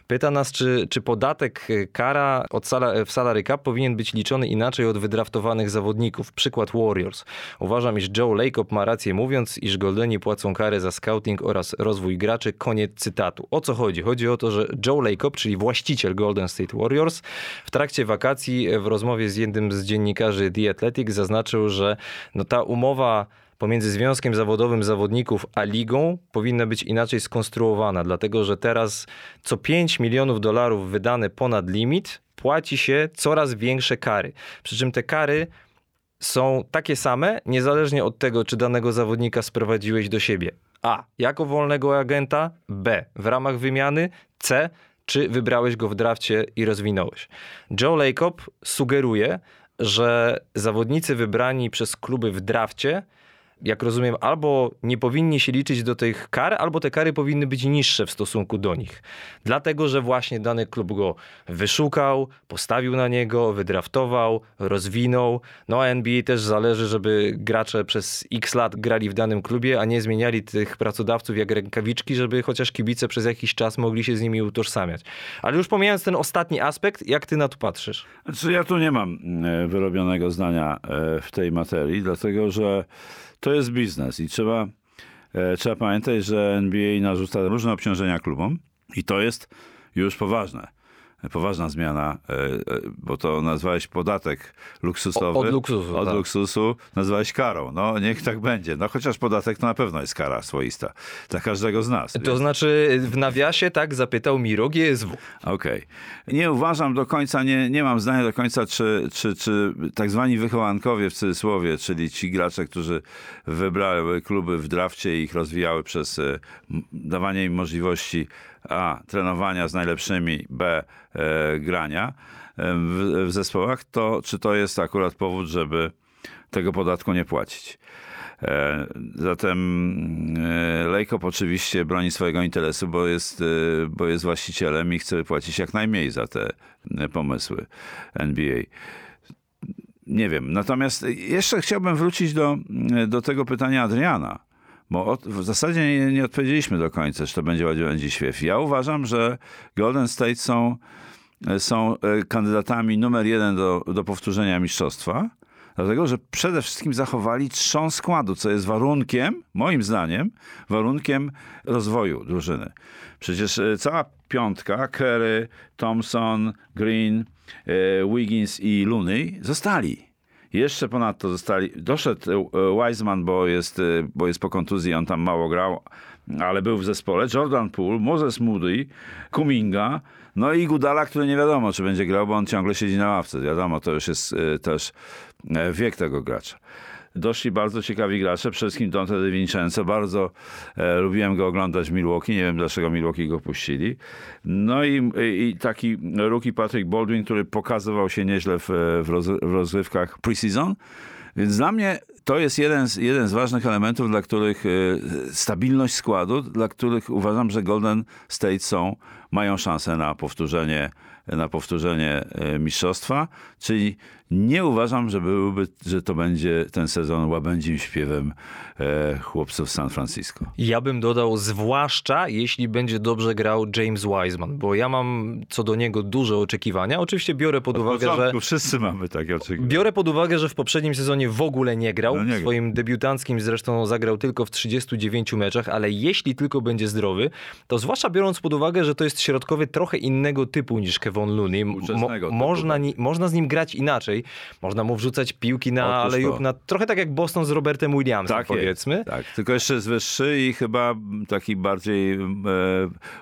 Pyta nas, czy, czy podatek e, kara od sala, w salary cap powinien być liczony inaczej od wydraftowanych zawodników. Przykład Warriors. Uważam, iż Joe Lacob ma rację mówiąc, iż Goldeni płacą karę za scouting oraz rozwój graczy. Koniec cytatu. O co chodzi? Chodzi o to, że Joe Lacob, czyli właściciel Golden State Warriors, w trakcie wakacji w rozmowie z jednym z dziennikarzy The Athletic zaznaczył, że no ta umowa pomiędzy związkiem zawodowym zawodników a ligą powinna być inaczej skonstruowana, dlatego że teraz co 5 milionów dolarów wydane ponad limit płaci się coraz większe kary. Przy czym te kary są takie same, niezależnie od tego, czy danego zawodnika sprowadziłeś do siebie. A. Jako wolnego agenta. B. W ramach wymiany. C. Czy wybrałeś go w drafcie i rozwinąłeś. Joe Lacob sugeruje, że zawodnicy wybrani przez kluby w drafcie jak rozumiem, albo nie powinni się liczyć do tych kar, albo te kary powinny być niższe w stosunku do nich. Dlatego, że właśnie dany klub go wyszukał, postawił na niego, wydraftował, rozwinął. No a NBA też zależy, żeby gracze przez x lat grali w danym klubie, a nie zmieniali tych pracodawców jak rękawiczki, żeby chociaż kibice przez jakiś czas mogli się z nimi utożsamiać. Ale już pomijając ten ostatni aspekt, jak ty na to patrzysz? Znaczy, ja tu nie mam e, wyrobionego zdania e, w tej materii, dlatego że to jest biznes i trzeba, e, trzeba pamiętać, że NBA narzuca różne obciążenia klubom i to jest już poważne. Poważna zmiana, e, e, bo to nazwałeś podatek luksusowy. Od luksusu, Od tak. luksusu nazwałeś karą. No niech tak będzie. No chociaż podatek to na pewno jest kara swoista. Dla każdego z nas. To znaczy w nawiasie tak zapytał Miro GSW. Okej. Nie uważam do końca, nie, nie mam zdania do końca, czy, czy, czy tak zwani wychowankowie w cudzysłowie, czyli ci gracze, którzy wybrały kluby w drafcie i ich rozwijały przez e, dawanie im możliwości A. trenowania z najlepszymi, B. E, grania. w, w zespołach, to czy to jest akurat powód, żeby tego podatku nie płacić. E, zatem e, Lejkop oczywiście broni swojego interesu, bo jest, e, bo jest właścicielem i chce płacić jak najmniej za te pomysły NBA. Nie wiem. Natomiast jeszcze chciałbym wrócić do, do tego pytania Adriana. Bo w zasadzie nie, nie, odpowiedzieliśmy do końca, czy to będzie będzie świew. Ja uważam, że Golden State są, są kandydatami numer jeden do, do powtórzenia mistrzostwa. Dlatego, że przede wszystkim zachowali trzon składu, co jest warunkiem, moim zdaniem, warunkiem rozwoju drużyny. Przecież e, cała piątka, Kerry, Thompson, Green, e, Wiggins i Looney zostali. Jeszcze ponadto zostali, doszedł e, Wiseman, bo jest, bo jest po kontuzji, on tam mało grał, ale był w zespole. Jordan Poole, Moses Moody, Kuminga, no i Gudala, który nie wiadomo, czy będzie grał, bo on ciągle siedzi na ławce. Wiadomo, to już jest też E, wiek tego gracza. Doszli bardzo ciekawi gracze, przede wszystkim Dante De Vincenzo. Bardzo e, lubiłem go oglądać w Milwaukee. Nie wiem, dlaczego Milwaukee go puścili. No i, i taki rookie Patrick Baldwin, który pokazywał się nieźle w, w, roz, w preseason. Więc dla mnie to jest jeden z, jeden z ważnych elementów, dla których e, stabilność składu, dla których uważam, że Golden State są, mają szansę na powtórzenie, na powtórzenie mistrzostwa, czyli nie uważam, że, byłby, że to będzie ten sezon łabędzim śpiewem e, chłopców San Francisco. Ja bym dodał, zwłaszcza jeśli będzie dobrze grał James Wiseman, bo ja mam co do niego duże oczekiwania. Oczywiście biorę pod Od uwagę, początku, że... wszyscy mamy takie oczekiwania. Biorę pod uwagę, że w poprzednim sezonie w ogóle nie grał. No nie w swoim debiutanckim zresztą zagrał tylko w 39 meczach, ale jeśli tylko będzie zdrowy, to zwłaszcza biorąc pod uwagę, że to jest środkowy trochę innego typu niż Kevon Looney, mo można, tak. można z nim grać inaczej można mu wrzucać piłki na alejub, na, trochę tak jak Boston z Robertem Williamsem, tak powiedzmy. Jest, tak, tylko jeszcze jest wyższy i chyba taki bardziej e,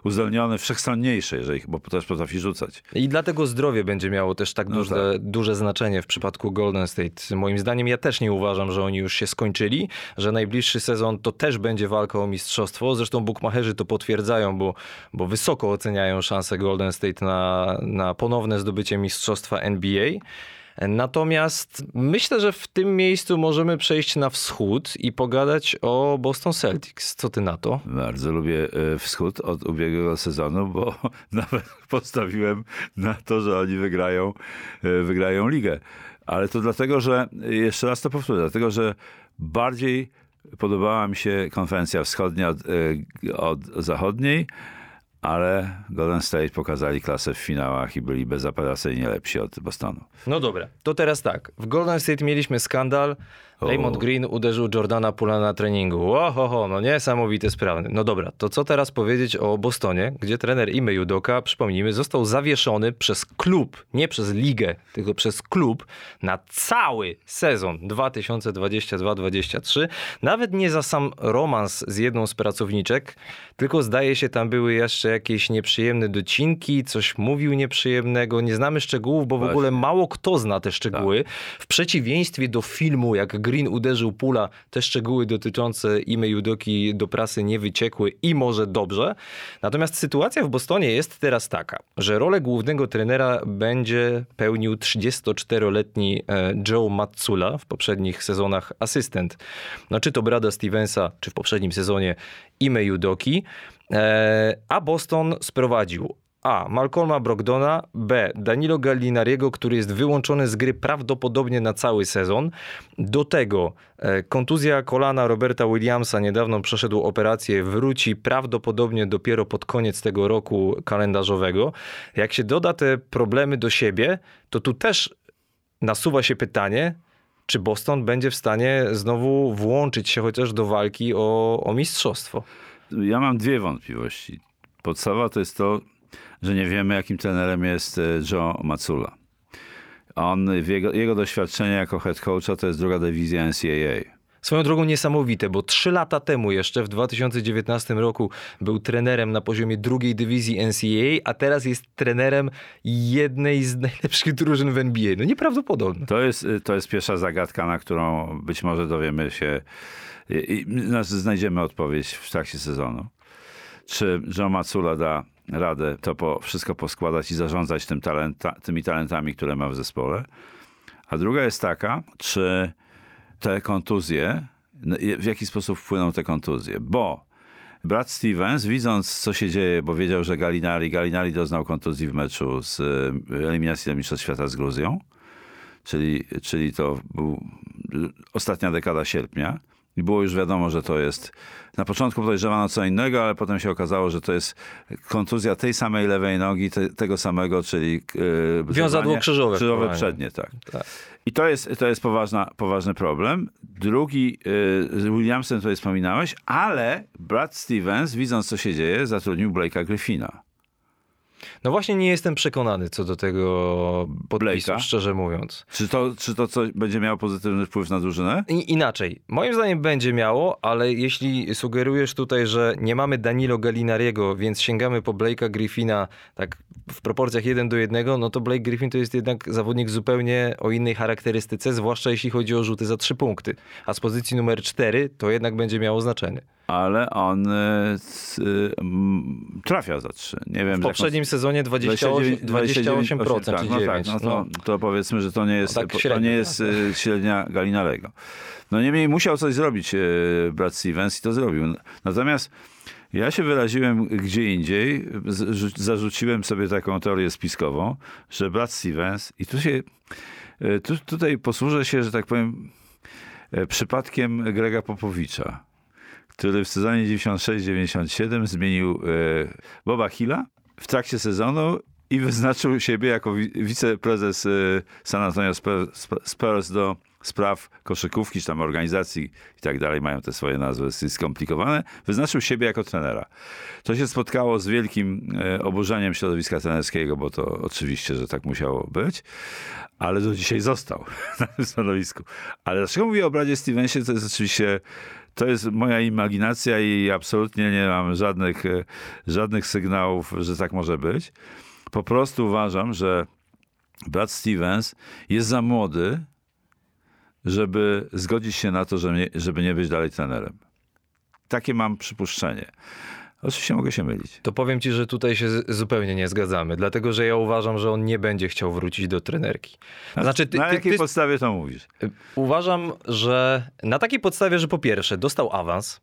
uzdolniony, wszechstronniejszy, jeżeli, bo też potrafi rzucać. I dlatego zdrowie będzie miało też tak, no duże, tak. duże znaczenie w przypadku Golden State. Moim zdaniem ja też nie uważam, że oni już się skończyli, że najbliższy sezon to też będzie walka o mistrzostwo. Zresztą bukmacherzy to potwierdzają, bo, bo wysoko oceniają szanse Golden State na, na ponowne zdobycie mistrzostwa NBA. Natomiast myślę, że w tym miejscu możemy przejść na wschód i pogadać o Boston Celtics. Co ty na to? Bardzo lubię e, wschód od ubiegłego sezonu, bo nawet postawiłem na to, że oni wygrają, e, wygrają ligę. Ale to dlatego, że, jeszcze raz to powtórzę, dlatego, że bardziej podobała mi się konwencja wschodnia od, e, od zachodniej, ale Golden State pokazali klasę w finałach i byli bezapelacyjnie lepsi od Bostonu. No dobra, to teraz tak. W Golden State mieliśmy skandal, Raymond Green uderzył Jordana Pula na treningu. Ohoho, no niesamowite sprawy. No dobra, to co teraz powiedzieć o Bostonie, gdzie trener Ime Judoka, przypomnijmy, został zawieszony przez klub, nie przez ligę, tylko przez klub na cały sezon 2022-2023. Nawet nie za sam romans z jedną z pracowniczek, tylko zdaje się tam były jeszcze jakieś nieprzyjemne docinki, coś mówił nieprzyjemnego. Nie znamy szczegółów, bo w ogóle mało kto zna te szczegóły. Tak. W przeciwieństwie do filmu, jak Green uderzył Pula, te szczegóły dotyczące Ime Judoki do prasy nie wyciekły i może dobrze. Natomiast sytuacja w Bostonie jest teraz taka, że rolę głównego trenera będzie pełnił 34-letni e, Joe Matsula, w poprzednich sezonach asystent. No, czy to Brada Stevensa, czy w poprzednim sezonie Ime Judoki. E, a Boston sprowadził a. Malcolma Brogdona, B. Danilo Gallinariego, który jest wyłączony z gry prawdopodobnie na cały sezon. Do tego e, kontuzja kolana Roberta Williamsa, niedawno przeszedł operację, wróci prawdopodobnie dopiero pod koniec tego roku kalendarzowego. Jak się doda te problemy do siebie, to tu też nasuwa się pytanie, czy Boston będzie w stanie znowu włączyć się chociaż do walki o, o mistrzostwo? Ja mam dwie wątpliwości. Podstawa to jest to, że nie wiemy, jakim trenerem jest e, Joe Matsula. On, jego, jego doświadczenie jako head coacha to jest druga dywizja NCAA. Swoją drogą niesamowite, bo trzy lata temu jeszcze, w 2019 roku, był trenerem na poziomie drugiej dywizji NCAA, a teraz jest trenerem jednej z najlepszych drużyn w NBA. No nieprawdopodobne. To jest, to jest pierwsza zagadka, na którą być może dowiemy się i znajdziemy odpowiedź w trakcie sezonu. Czy Joe Matsula da radę to po, wszystko poskładać i zarządzać tym talenta, tymi talentami, które ma w zespole. A druga jest taka, czy te kontuzje, w jaki sposób wpłyną te kontuzje, bo Brad Stevens, widząc co się dzieje, bo wiedział, że Galinari, Galinari doznał kontuzji w meczu z e, eliminacji do Mistrzostw Świata z Gruzją, czyli, czyli to był ostatnia dekada sierpnia. I było już wiadomo, że to jest. Na początku podejrzewano co innego, ale potem się okazało, że to jest kontuzja tej samej lewej nogi, te, tego samego, czyli. Yy, Wiązadło krzyżowe. Krzyżowe przednie, tak. tak. I to jest, to jest poważna, poważny problem. Drugi, yy, z Williamsem tutaj wspominałeś, ale Brad Stevens, widząc co się dzieje, zatrudnił Blake'a Griffina. No właśnie nie jestem przekonany co do tego podpisu, Blake'a? szczerze mówiąc. Czy to, czy to coś będzie miało pozytywny wpływ na drużynę? I, inaczej. Moim zdaniem będzie miało, ale jeśli sugerujesz tutaj, że nie mamy Danilo Gallinariego, więc sięgamy po Blake'a Griffina tak w proporcjach 1 do 1, no to Blake Griffin to jest jednak zawodnik zupełnie o innej charakterystyce, zwłaszcza jeśli chodzi o rzuty za 3 punkty. A z pozycji numer 4 to jednak będzie miało znaczenie ale on y, y, trafia za trzy. Nie wiem, w poprzednim sezonie 28%, 28, 28% tak, no tak, no to, no. to, powiedzmy, że to nie jest, no tak średnio, to nie jest tak. Y, średnia Galinarego. No niemniej musiał coś zrobić Brad Stevens i to zrobił. Natomiast ja się wyraziłem gdzie indziej, zarzuciłem sobie taką teorię spiskową, że Brad Stevens i tu się, tu, tutaj posłużę się, że tak powiem, przypadkiem Grega Popowicza który w sezonie 96-97 zmienił e, Boba Hilla w trakcie sezonu i wyznaczył siebie jako wiceprezes e, San Antonio Spurs do spraw koszykówki, czy tam organizacji i tak dalej, mają te swoje nazwy skomplikowane, wyznaczył siebie jako trenera. To się spotkało z wielkim e, oburzeniem środowiska trenerskiego, bo to oczywiście, że tak musiało być, ale do dzisiaj został na tym stanowisku. Ale dlaczego mówię o Bradzie Stevensie, to jest oczywiście to jest moja imaginacja i absolutnie nie mam żadnych, e, żadnych sygnałów, że tak może być. Po prostu uważam, że Brad Stevens jest za młody, żeby zgodzić się na to, żeby nie być dalej trenerem. Takie mam przypuszczenie. Oczywiście mogę się mylić. To powiem ci, że tutaj się zupełnie nie zgadzamy, dlatego że ja uważam, że on nie będzie chciał wrócić do trenerki. Znaczy, ty, na jakiej ty, podstawie to mówisz? Uważam, że na takiej podstawie, że po pierwsze dostał awans,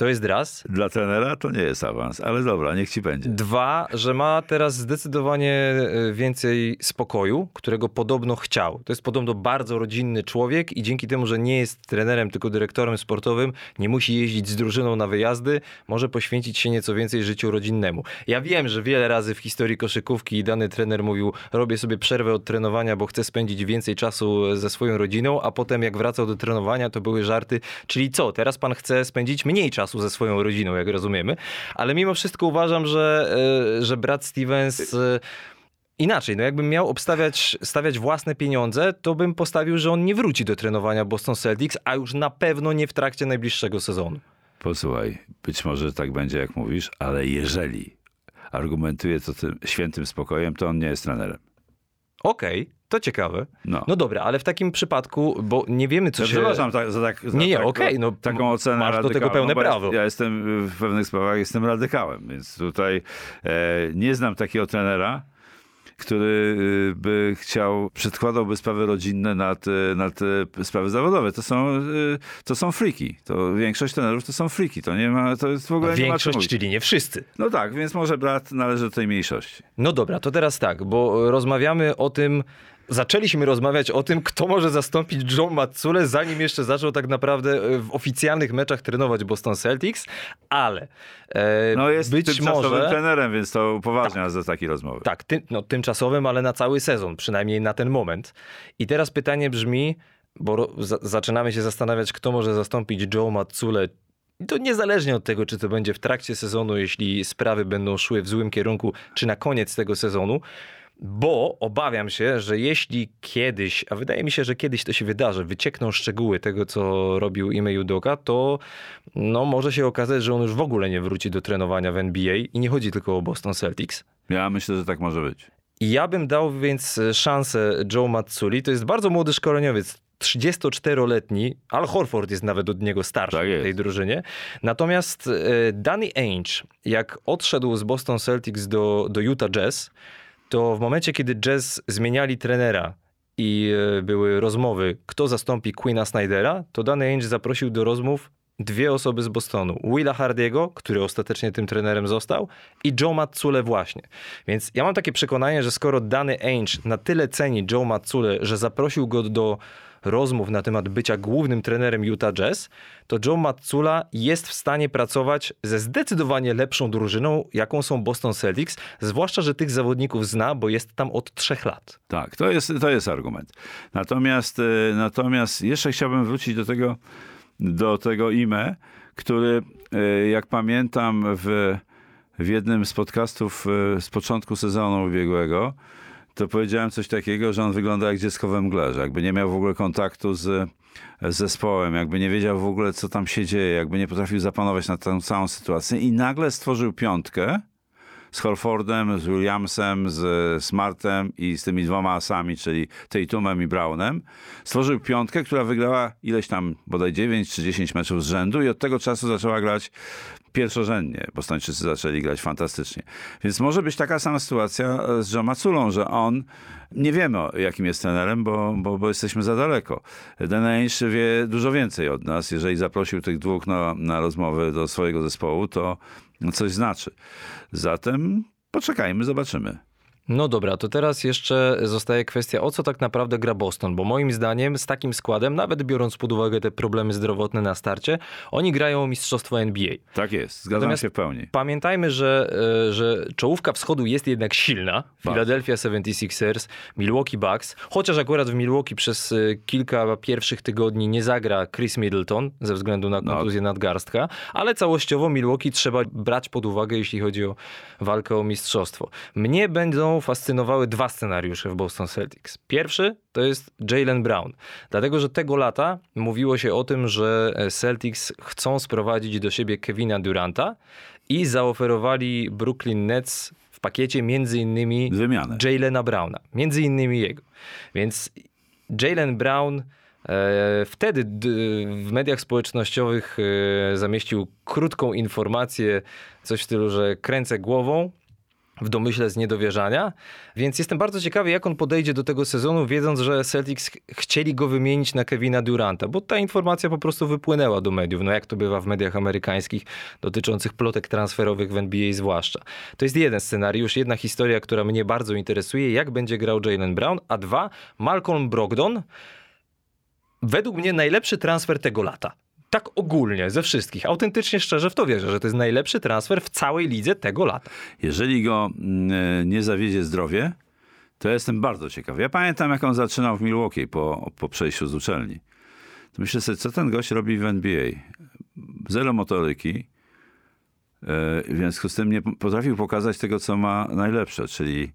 to jest raz. Dla trenera to nie jest awans, ale dobra, niech ci będzie. Dwa, że ma teraz zdecydowanie e, więcej spokoju, którego podobno chciał. To jest podobno bardzo rodzinny człowiek i dzięki temu, że nie jest trenerem, tylko dyrektorem sportowym, nie musi jeździć z drużyną na wyjazdy, może poświęcić się nieco więcej życiu rodzinnemu. Ja wiem, że wiele razy w historii koszykówki dany trener mówił, robię sobie przerwę od trenowania, bo chcę spędzić więcej czasu ze swoją rodziną, a potem jak wracał do trenowania, to były żarty, czyli co, teraz pan chce spędzić mniej czasu czasu ze swoją rodziną, jak rozumiemy. Ale mimo wszystko uważam, że, e, że brat Stevens e, inaczej, no jakbym miał obstawiać, stawiać własne pieniądze, to bym postawił, że on nie wróci do trenowania Boston Celtics, a już na pewno nie w trakcie najbliższego sezonu. Posłuchaj, być może tak będzie, jak mówisz, ale jeżeli argumentuje to tym świętym spokojem, to on nie jest trenerem. Okej, okay. To ciekawe. No. no dobra, ale w takim przypadku, bo nie wiemy, co ja się... Przepraszam tak, za, tak, za nie, nie, tak, okej, okay, no taką ocenę masz do tego pełne no, prawo. Ja jestem w pewnych sprawach jestem radykałem, więc tutaj e, nie znam takiego trenera, który y, by chciał, przedkładałby sprawy rodzinne nad, y, nad sprawy zawodowe. To są, to są friki. To większość trenerów to są friki. To nie ma, to jest w ogóle Większość, nie ma czyli nie wszyscy. No tak, więc może brat należy do tej mniejszości. No dobra, to teraz tak, bo rozmawiamy o tym, zaczęliśmy rozmawiać o tym, kto może zastąpić Joe Matsule, zanim jeszcze zaczął tak naprawdę e, w oficjalnych meczach trenować Boston Celtics, ale e, no jest być tymczasowym może... trenerem, więc to upoważnia tak, za takie rozmowy. Tak, ty, no, tymczasowym, ale na cały sezon, przynajmniej na ten moment. I teraz pytanie brzmi, bo zaczynamy się zastanawiać, kto może zastąpić Joe Matsule, to niezależnie od tego, czy to będzie w trakcie sezonu, jeśli sprawy będą szły w złym kierunku, czy na koniec tego sezonu bo obawiam się, że jeśli kiedyś, a wydaje mi się, że kiedyś to się wydarzy, wyciekną szczegóły tego, co robił Ime Udoka, to no, może się okazać, że on już w ogóle nie wróci do trenowania w NBA i nie chodzi tylko o Boston Celtics. Ja myślę, że tak może być. Ja bym dał więc szansę Joe Matsuli. To jest bardzo młody szkoleniowiec. 34-letni, Al Horford jest nawet od niego starszy Tak w tej drużynie. Natomiast e, Danny Ainge, jak odszedł z Boston Celtics do, do Utah Jazz, to w momencie, kiedy Jazz zmieniali trenera i e, były rozmowy, kto zastąpi Queena Snydera, to Danny Ainge zaprosił do rozmów dwie osoby z Bostonu. Willa Hardiego, który ostatecznie tym trenerem został i Joe Matsule właśnie. Więc ja mam takie przekonanie, że skoro Danny Ainge na tyle ceni Joe Matsule, że zaprosił go do rozmów na temat bycia głównym trenerem Utah Jazz, to Joe Matsula jest w stanie pracować ze zdecydowanie lepszą drużyną, jaką są Boston Celtics, zwłaszcza, że tych zawodników zna, bo jest tam od trzech lat. Tak, to jest, to jest argument. Natomiast, e, natomiast jeszcze chciałbym wrócić do tego, do tego IME, który, e, jak pamiętam, w, w jednym z podcastów e, z początku sezonu ubiegłego, to powiedziałem coś takiego, że on wygląda jak dziecko we mgle, że jakby nie miał w ogóle kontaktu z, zespołem, jakby nie wiedział w ogóle, co tam się dzieje, jakby nie potrafił zapanować nad tą całą sytuacją i nagle stworzył piątkę, z Horfordem, z Williamsem, z Smartem i z tymi dwoma asami, czyli Tatumem i Brownem. Stworzył piątkę, która wygrała ileś tam bodaj 9 czy 10 meczów z rzędu i od tego czasu zaczęła grać pierwszorzędnie. Bostończycy zaczęli grać fantastycznie. Więc może być taka sama sytuacja z Joe Maculą, że on nie wiemy, jakim jest trenerem, bo, bo, bo jesteśmy za daleko. Denejsz wie dużo więcej od nas. Jeżeli zaprosił tych dwóch na, na rozmowę do swojego zespołu, to coś znaczy. Zatem poczekajmy, zobaczymy. No dobra, to teraz jeszcze zostaje kwestia, o co tak naprawdę gra Boston, bo moim zdaniem z takim składem, nawet biorąc pod uwagę te problemy zdrowotne na starcie, oni grają o mistrzostwo NBA. Tak jest, zgadzam Natomiast się w pełni. Pamiętajmy, że, e, że czołówka wschodu jest jednak silna. Philadelphia 76ers, Milwaukee Bucks, chociaż akurat w Milwaukee przez e, kilka pierwszych tygodni nie zagra Chris Middleton ze względu na kontuzję nadgarstka, ale całościowo Milwaukee trzeba brać pod uwagę, jeśli chodzi o walkę o mistrzostwo. Mnie będą fascynowały dwa scenariusze w Boston Celtics. Pierwszy to jest Jalen Brown, dlatego że tego lata mówiło się o tym, że Celtics chcą sprowadzić do siebie Kevina Duranta i zaoferowali Brooklyn Nets w pakiecie między innymi Wymianę. Jalena Browna, między innymi jego. Więc Jalen Brown e, wtedy w mediach społecznościowych e, zamieścił krótką informację, coś w stylu, że kręcę głową, w domyśle z niedowierzania, więc jestem bardzo ciekawy, jak on podejdzie do tego sezonu, wiedząc, że Celtics ch- chcieli go wymienić na Kevina Duranta, bo ta informacja po prostu wypłynęła do mediów, no jak to bywa w mediach amerykańskich dotyczących plotek transferowych w NBA zwłaszcza. To jest jeden scenariusz, jedna historia, która mnie bardzo interesuje, jak będzie grał Jalen Brown, a dwa, Malcolm Brogdon, według mnie najlepszy transfer tego lata. Tak ogólnie, ze wszystkich. Autentycznie, szczerze w to wierzę, że to jest najlepszy transfer w całej lidze tego lata. Jeżeli go mm, nie zawiedzie zdrowie, to ja jestem bardzo ciekawy. Ja pamiętam, jak on zaczynał w Milwaukee po, po przejściu z uczelni. To myślę sobie, co ten gość robi w NBA? Zero motoryki. e, W związku z tym nie potrafił pokazać tego, co ma najlepsze, czyli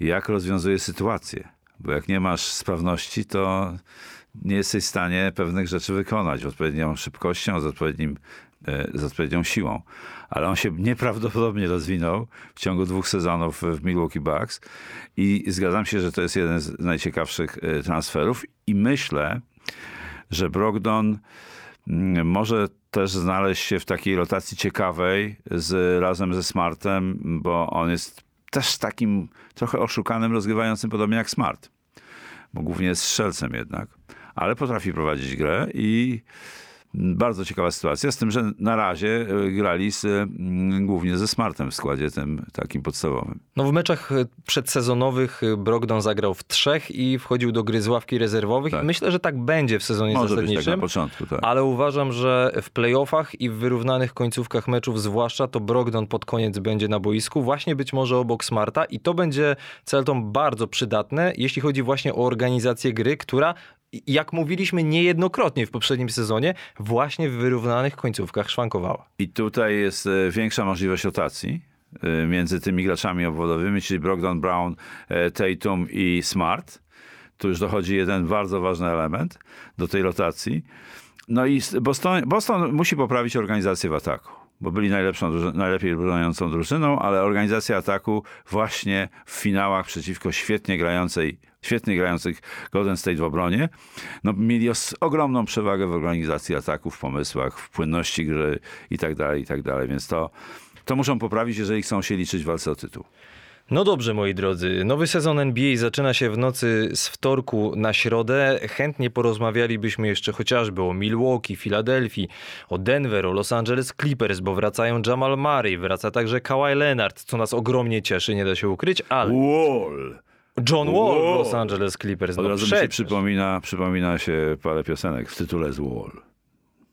jak rozwiązuje sytuację. Bo jak nie masz sprawności, to nie jesteś w stanie pewnych rzeczy wykonać odpowiednią szybkością, z, odpowiednim, e, z odpowiednią siłą. Ale on się nieprawdopodobnie rozwinął w ciągu dwóch sezonów w Milwaukee Bucks i zgadzam się, że to jest jeden z najciekawszych e, transferów i myślę, że Brogdon mm, może też znaleźć się w takiej rotacji ciekawej z, razem ze Smartem, bo on jest też takim trochę oszukanym, rozgrywającym podobnie jak Smart. Bo głównie jest strzelcem jednak, ale potrafi prowadzić grę i bardzo ciekawa sytuacja, z tym, że na razie e, grali z, mm, głównie ze Smartem w składzie tym takim podstawowym. No w meczach e, przedsezonowych e, Brogdon zagrał w trzech i wchodził do gry z ławki rezerwowych. Tak. Myślę, że tak będzie w sezonie Może być tak zasadniczym. na początku, tak. Ale uważam, że w playoffach i w wyrównanych końcówkach meczów zwłaszcza to Brogdon pod koniec będzie na boisku, właśnie być może obok Smarta i to będzie Celtom bardzo przydatne, jeśli chodzi właśnie o organizację gry, która jak mówiliśmy niejednokrotnie w poprzednim sezonie, właśnie w wyrównanych końcówkach szwankowała. I tutaj jest e, większa możliwość rotacji e, między tymi graczami obwodowymi, czyli Brogdon, Brown, e, Tatum i Smart. Tu już dochodzi jeden bardzo ważny element do tej rotacji. No i Boston, Boston musi poprawić organizację w ataku. bo byli najlepszą, najlepiej broniącą drużyną, ale organizacja ataku właśnie w finałach przeciwko świetnie grającej, świetnie grających Golden State w obronie, no, mieli ogromną przewagę w organizacji ataku, w pomysłach, w płynności gry i tak dalej, i tak dalej. Więc to, to muszą poprawić, jeżeli chcą się liczyć w walce o tytuł. No dobrze, moi drodzy. Nowy sezon NBA zaczyna się w nocy z wtorku na środę. Chętnie porozmawialibyśmy jeszcze chociażby o Milwaukee, Filadelfii, o Denver, o Los Angeles Clippers, bo wracają Jamal Murray, wraca także Kawhi Leonard, co nas ogromnie cieszy, nie da się ukryć, ale Wall! John Wall w. Los Angeles Clippers. Od No razu mi się przypomina, przypomina się parę piosenek w tytule z Wall.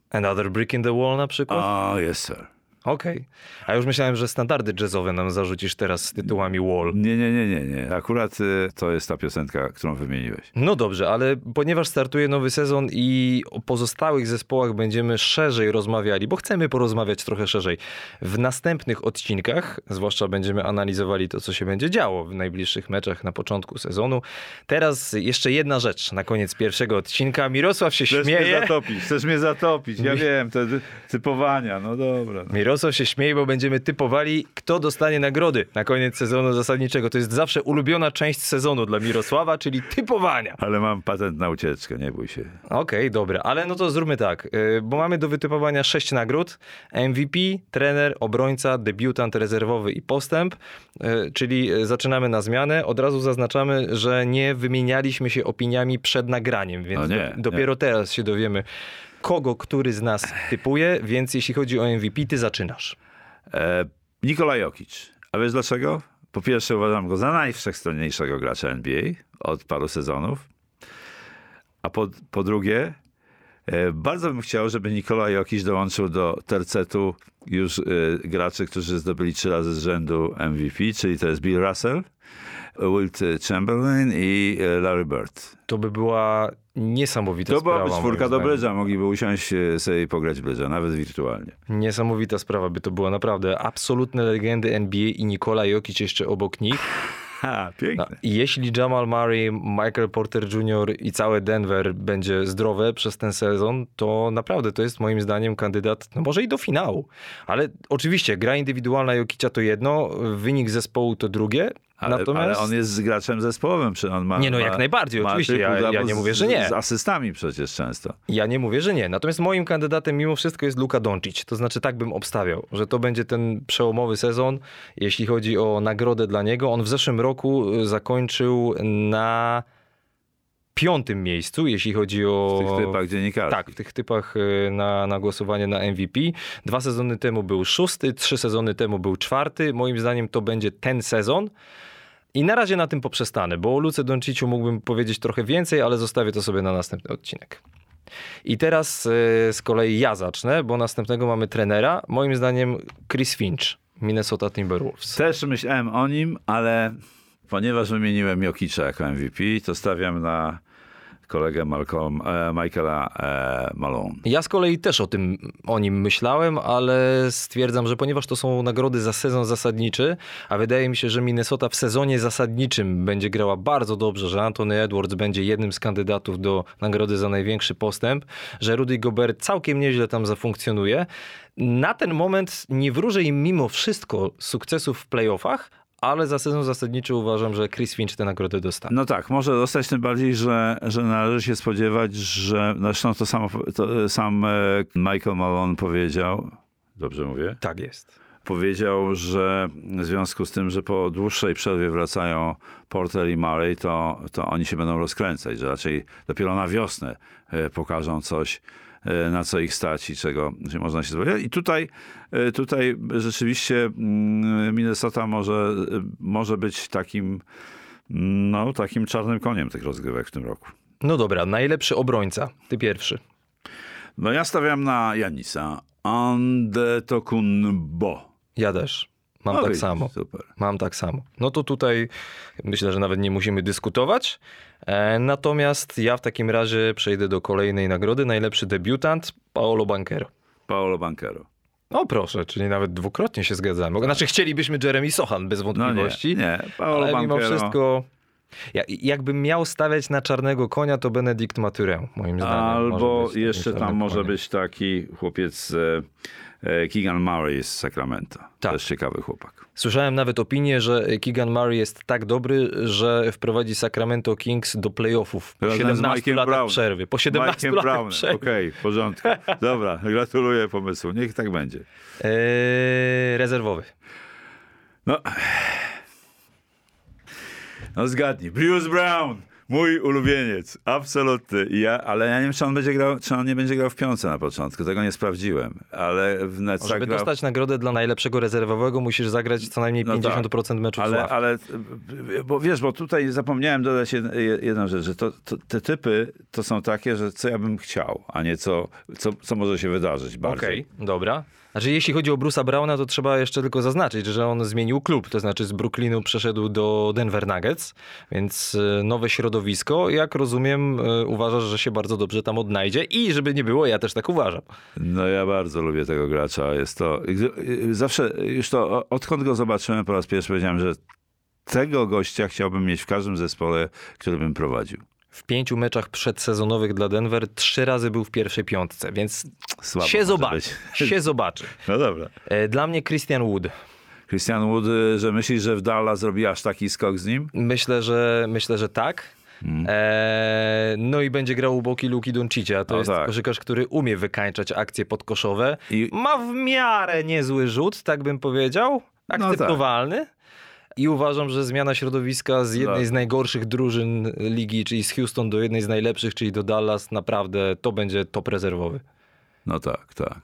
Another Brick in the Wall na przykład? A, jest sir. Okej. A już myślałem, że standardy jazzowe nam zarzucisz teraz z tytułami Wall. Nie, nie, nie, nie, nie. Akurat y, to jest ta piosenka, którą wymieniłeś. No dobrze, ale ponieważ startuje nowy sezon i o pozostałych zespołach będziemy szerzej rozmawiali, bo chcemy porozmawiać trochę szerzej w następnych odcinkach, zwłaszcza będziemy analizowali to, co się będzie działo w najbliższych meczach na początku sezonu. Teraz jeszcze jedna rzecz na koniec pierwszego odcinka. Mirosław się Chcesz mnie śmieje. zatopić, chcesz mnie zatopić. Ja wiem, te ty- typowania, no dobra. No. Mirosław się śmieje, bo będziemy typowali, kto dostanie nagrody na koniec sezonu zasadniczego. To jest zawsze ulubiona część sezonu dla Mirosława, czyli typowania. Ale mam patent na ucieczkę, nie bój się. Okej, dobra, ale no to zróbmy tak, y, bo mamy do wytypowania sześć nagród. MVP, trener, obrońca, debiutant rezerwowy i postęp, y, czyli y, zaczynamy na zmianę. Od razu zaznaczamy, że nie wymienialiśmy się opiniami przed nagraniem, więc No nie, do, dopiero teraz się dowiemy, kogo który z nas typuje, więc jeśli chodzi o MVP, ty zaczynasz. E, Jokic. A wiesz dlaczego? Po pierwsze uważam go za najwszechstronniejszego gracza NBA od paru sezonów. A po, po drugie, bardzo bym chciał, żeby Nikola Jokic dołączył do tercetu już e, graczy, którzy zdobyli trzy razy z rzędu MVP, czyli to jest Bill Russell, Wilt Chamberlain i e, Larry Bird. To by była niesamowita To sprawa. byłaby czwórka do brydża, mogliby usiąść e, sobie i pograć brydża, nawet wirtualnie. Niesamowita sprawa by to była, naprawdę. Absolutne legendy NBA i Nikola Jokic jeszcze obok nich. No, piękne. i jeśli Jamal Murray, Michael Porter Jr. i całe Denver będzie zdrowe przez ten sezon, to naprawdę to jest moim zdaniem kandydat, no może i do finału. Ale oczywiście gra indywidualna Jokicia to jedno, wynik zespołu to drugie. Ale, Natomiast ale on jest graczem zespołowym, czy on ma. Nie, no ma, jak najbardziej, ma oczywiście, ja- ja nie z- mówię, że nie. Z asystami przecież często. ja nie mówię, że nie. Natomiast moim kandydatem mimo wszystko jest Luka Doncic. To znaczy tak bym obstawiał, że to będzie ten przełomowy sezon, jeśli chodzi o nagrodę dla niego. On w zeszłym roku y, zakończył na piątym miejscu, jeśli chodzi o... W tych typach dziennikarzy. Tak, w tych typach y, na, na głosowanie na MVP. Dwa sezony temu był szósty, trzy sezony temu był czwarty. Moim zdaniem to będzie ten sezon. I na razie na tym poprzestanę, bo o Luce Donciciu mógłbym powiedzieć trochę więcej, ale zostawię to sobie na następny odcinek. I teraz y, z kolei ja zacznę, bo następnego mamy trenera. Moim zdaniem Chris Finch, Minnesota Timberwolves. Też myślałem o nim, ale ponieważ wymieniłem Jokicza jako MVP, to stawiam na kolegę Malcolm, e, Michaela e, Malone. Ja z kolei też o tym, o nim myślałem, ale stwierdzam, że ponieważ to są nagrody za sezon zasadniczy, a wydaje mi się, że Minnesota w sezonie zasadniczym będzie grała bardzo dobrze, że Anthony Edwards będzie jednym z kandydatów do nagrody za największy postęp, że Rudy Gobert całkiem nieźle tam zafunkcjonuje. Na ten moment nie wróżę im mimo wszystko sukcesów w playoffach, ale za sezon zasadniczy uważam, że Chris Finch tę nagrodę dostanie. No tak, może dostać tym bardziej, że, że należy się spodziewać, że zresztą to, samo, to sam e, Michael Malone powiedział, dobrze mówię? Tak jest. powiedział, że w związku z tym, że po dłuższej przerwie wracają Porter i Murray, to, to oni się będą rozkręcać, że raczej dopiero na wiosnę e, pokażą coś, na co ich stać i czego się można się spodziewać. I tutaj, e, tutaj rzeczywiście mm, Minnesota może, e, może być takim, no, takim czarnym koniem tych rozgrywek w tym roku. No dobra, najlepszy obrońca. Ty pierwszy. No ja stawiam na Janisa Antetokounmpo. Ja też. Mam No tak samo. Super. Mam tak samo. No to tutaj myślę, że nawet nie musimy dyskutować. E, natomiast ja w takim razie przejdę do kolejnej nagrody. Najlepszy debiutant Paolo Banquero. Paolo Banquero. O proszę, czyli nawet dwukrotnie się zgadzamy. Znaczy chcielibyśmy Jeremy Sochan bez No nie, wątpliwości. nie. Paolo ale mimo wszystko Ja, jakbym miał stawiać na czarnego konia, to Benedikt Maturę, moim zdaniem. Albo jeszcze tam może być taki chłopiec Keegan Murray z Sacramento. Tak. Też ciekawy chłopak. Słyszałem nawet opinię, że Keegan Murray jest tak dobry, że wprowadzi Sacramento Kings do playoffów po Razem z 17 Mike'em latach Brown. przerwy. Po 17 Mike'em latach przerwy. Okej, w porządku. Dobra, gratuluję pomysłu. Niech tak będzie. Eee, rezerwowy. No. No zgadnij. Bruce Brown. Mój ulubieniec. Absolutny. Ja, ale ja nie wiem, czy on, będzie grał, czy on nie będzie grał w piące na początku. Tego nie sprawdziłem. Ale w Netsach Żeby grał... dostać nagrodę dla najlepszego rezerwowego, musisz zagrać co najmniej No tak. 50% meczów Ale, ale bo wiesz, bo tutaj zapomniałem dodać jed- jedną rzecz, że to, to, te typy to są takie, że co ja bym chciał, a nie co, co, co może się wydarzyć bardziej. Okej, dobra. Znaczy, jeśli chodzi o Bruce'a Browna, to trzeba jeszcze tylko zaznaczyć, że on zmienił klub, to znaczy z Brooklynu przeszedł do Denver Nuggets, więc e, nowe środowisko. Jak rozumiem, e, uważasz, że się bardzo dobrze tam odnajdzie i żeby nie było, ja też tak uważam. No ja bardzo lubię tego gracza. Jest to zawsze, już to odkąd go zobaczyłem po raz pierwszy powiedziałem, że tego gościa chciałbym mieć w każdym zespole, który bym prowadził. W pięciu meczach przedsezonowych dla Denver trzy razy był w pierwszej piątce, więc Słabo się zobaczy. być. Się zobaczy. No dobra. E, Dla mnie Christian Wood. Christian Wood, y, że myślisz, że w Dallas zrobi aż taki skok z nim? Myślę, że myślę, że tak. Mm. Eee, no i będzie grał u boki Luki Doncicia. To No jest tak. koszykarz, który umie wykańczać akcje podkoszowe. I- Ma w miarę niezły rzut, tak bym powiedział. tak. I uważam, że zmiana środowiska z jednej Tak. z najgorszych drużyn ligi, czyli z Houston do jednej z najlepszych, czyli do Dallas, naprawdę to będzie top rezerwowy. No tak, tak.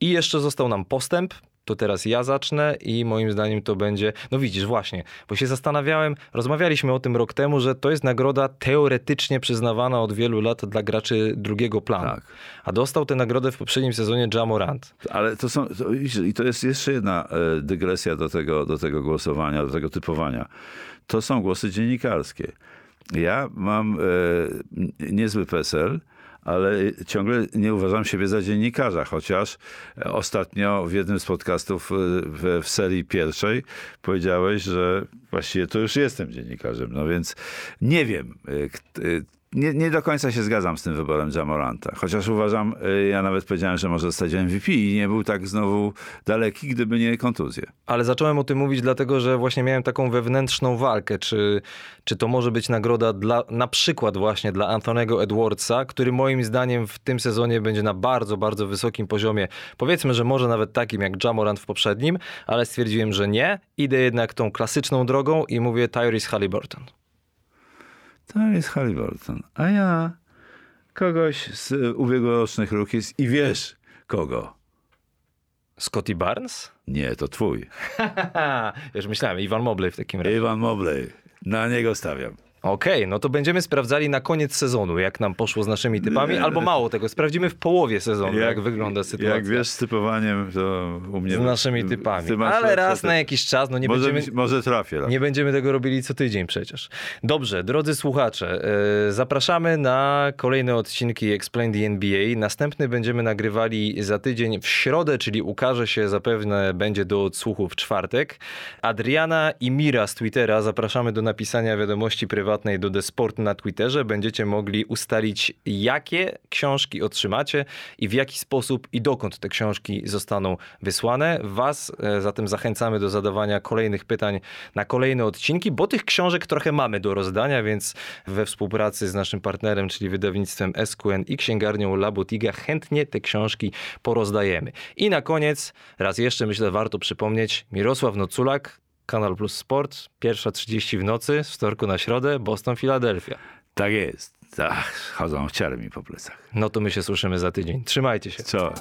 I jeszcze został nam postęp. To teraz ja zacznę i moim zdaniem to będzie. No widzisz, właśnie, bo się zastanawiałem, rozmawialiśmy o tym rok temu, że to jest nagroda teoretycznie przyznawana od wielu lat dla graczy drugiego planu. Tak. A dostał tę nagrodę w poprzednim sezonie Jamorant. Ale to są, to, i to jest jeszcze jedna e, dygresja do tego, do tego głosowania, do tego typowania. To są głosy dziennikarskie. Ja mam e, niezły PESEL, ale ciągle nie uważam siebie za dziennikarza, chociaż ostatnio w jednym z podcastów e, w, w serii pierwszej powiedziałeś, że właściwie to już jestem dziennikarzem. No więc nie wiem. Nie, nie do końca się zgadzam z tym wyborem Jamoranta. Chociaż uważam, y, ja nawet powiedziałem, że może zostać MVP i nie był tak znowu daleki, gdyby nie kontuzje. Ale zacząłem o tym mówić dlatego, że właśnie miałem taką wewnętrzną walkę, czy, czy to może być nagroda dla, na przykład właśnie dla Antonego Edwardsa, który moim zdaniem w tym sezonie będzie na bardzo, bardzo wysokim poziomie. Powiedzmy, że może nawet takim jak Jamorant w poprzednim, ale stwierdziłem, że nie. Idę jednak tą klasyczną drogą i mówię Tyrese Halliburton. To jest Halliburton. A ja kogoś z ubiegłorocznych rookies i wiesz kogo. Scotty Barnes? Nie, to twój. Już myślałem, Ivan Mobley w takim razie. Ivan Mobley. Na niego stawiam. Okej, no to będziemy sprawdzali na koniec sezonu, jak nam poszło z naszymi typami, albo mało tego, sprawdzimy w połowie sezonu, jak, wygląda sytuacja. Jak wiesz z typowaniem, to u mnie... z naszymi typami. Ale raz na jakiś czas, no nie może, będziemy... może trafię. Nie będziemy tego robili co tydzień przecież. Dobrze, drodzy słuchacze, e, zapraszamy na kolejne odcinki Explain the NBA. Następny będziemy nagrywali za tydzień w środę, czyli ukaże się zapewne, będzie do odsłuchu w czwartek. Adriana i Mira z Twittera zapraszamy do napisania wiadomości prywatnej The Sport na Twitterze. Będziecie mogli ustalić, jakie książki otrzymacie i w jaki sposób i dokąd te książki zostaną wysłane. Was e, zatem zachęcamy do zadawania kolejnych pytań na kolejne odcinki, bo tych książek trochę mamy do rozdania, więc we współpracy z naszym partnerem, czyli wydawnictwem SQN i księgarnią Labotiga chętnie te książki porozdajemy. I na koniec, raz jeszcze myślę warto przypomnieć, Mirosław Noculak, Kanal Plus Sport, pierwsza 30 w nocy, z wtorku na środę, Boston, Filadelfia. Tak jest. Ach, chodzą ciary mi po plecach. No to my się słyszymy za tydzień. Trzymajcie się. Co?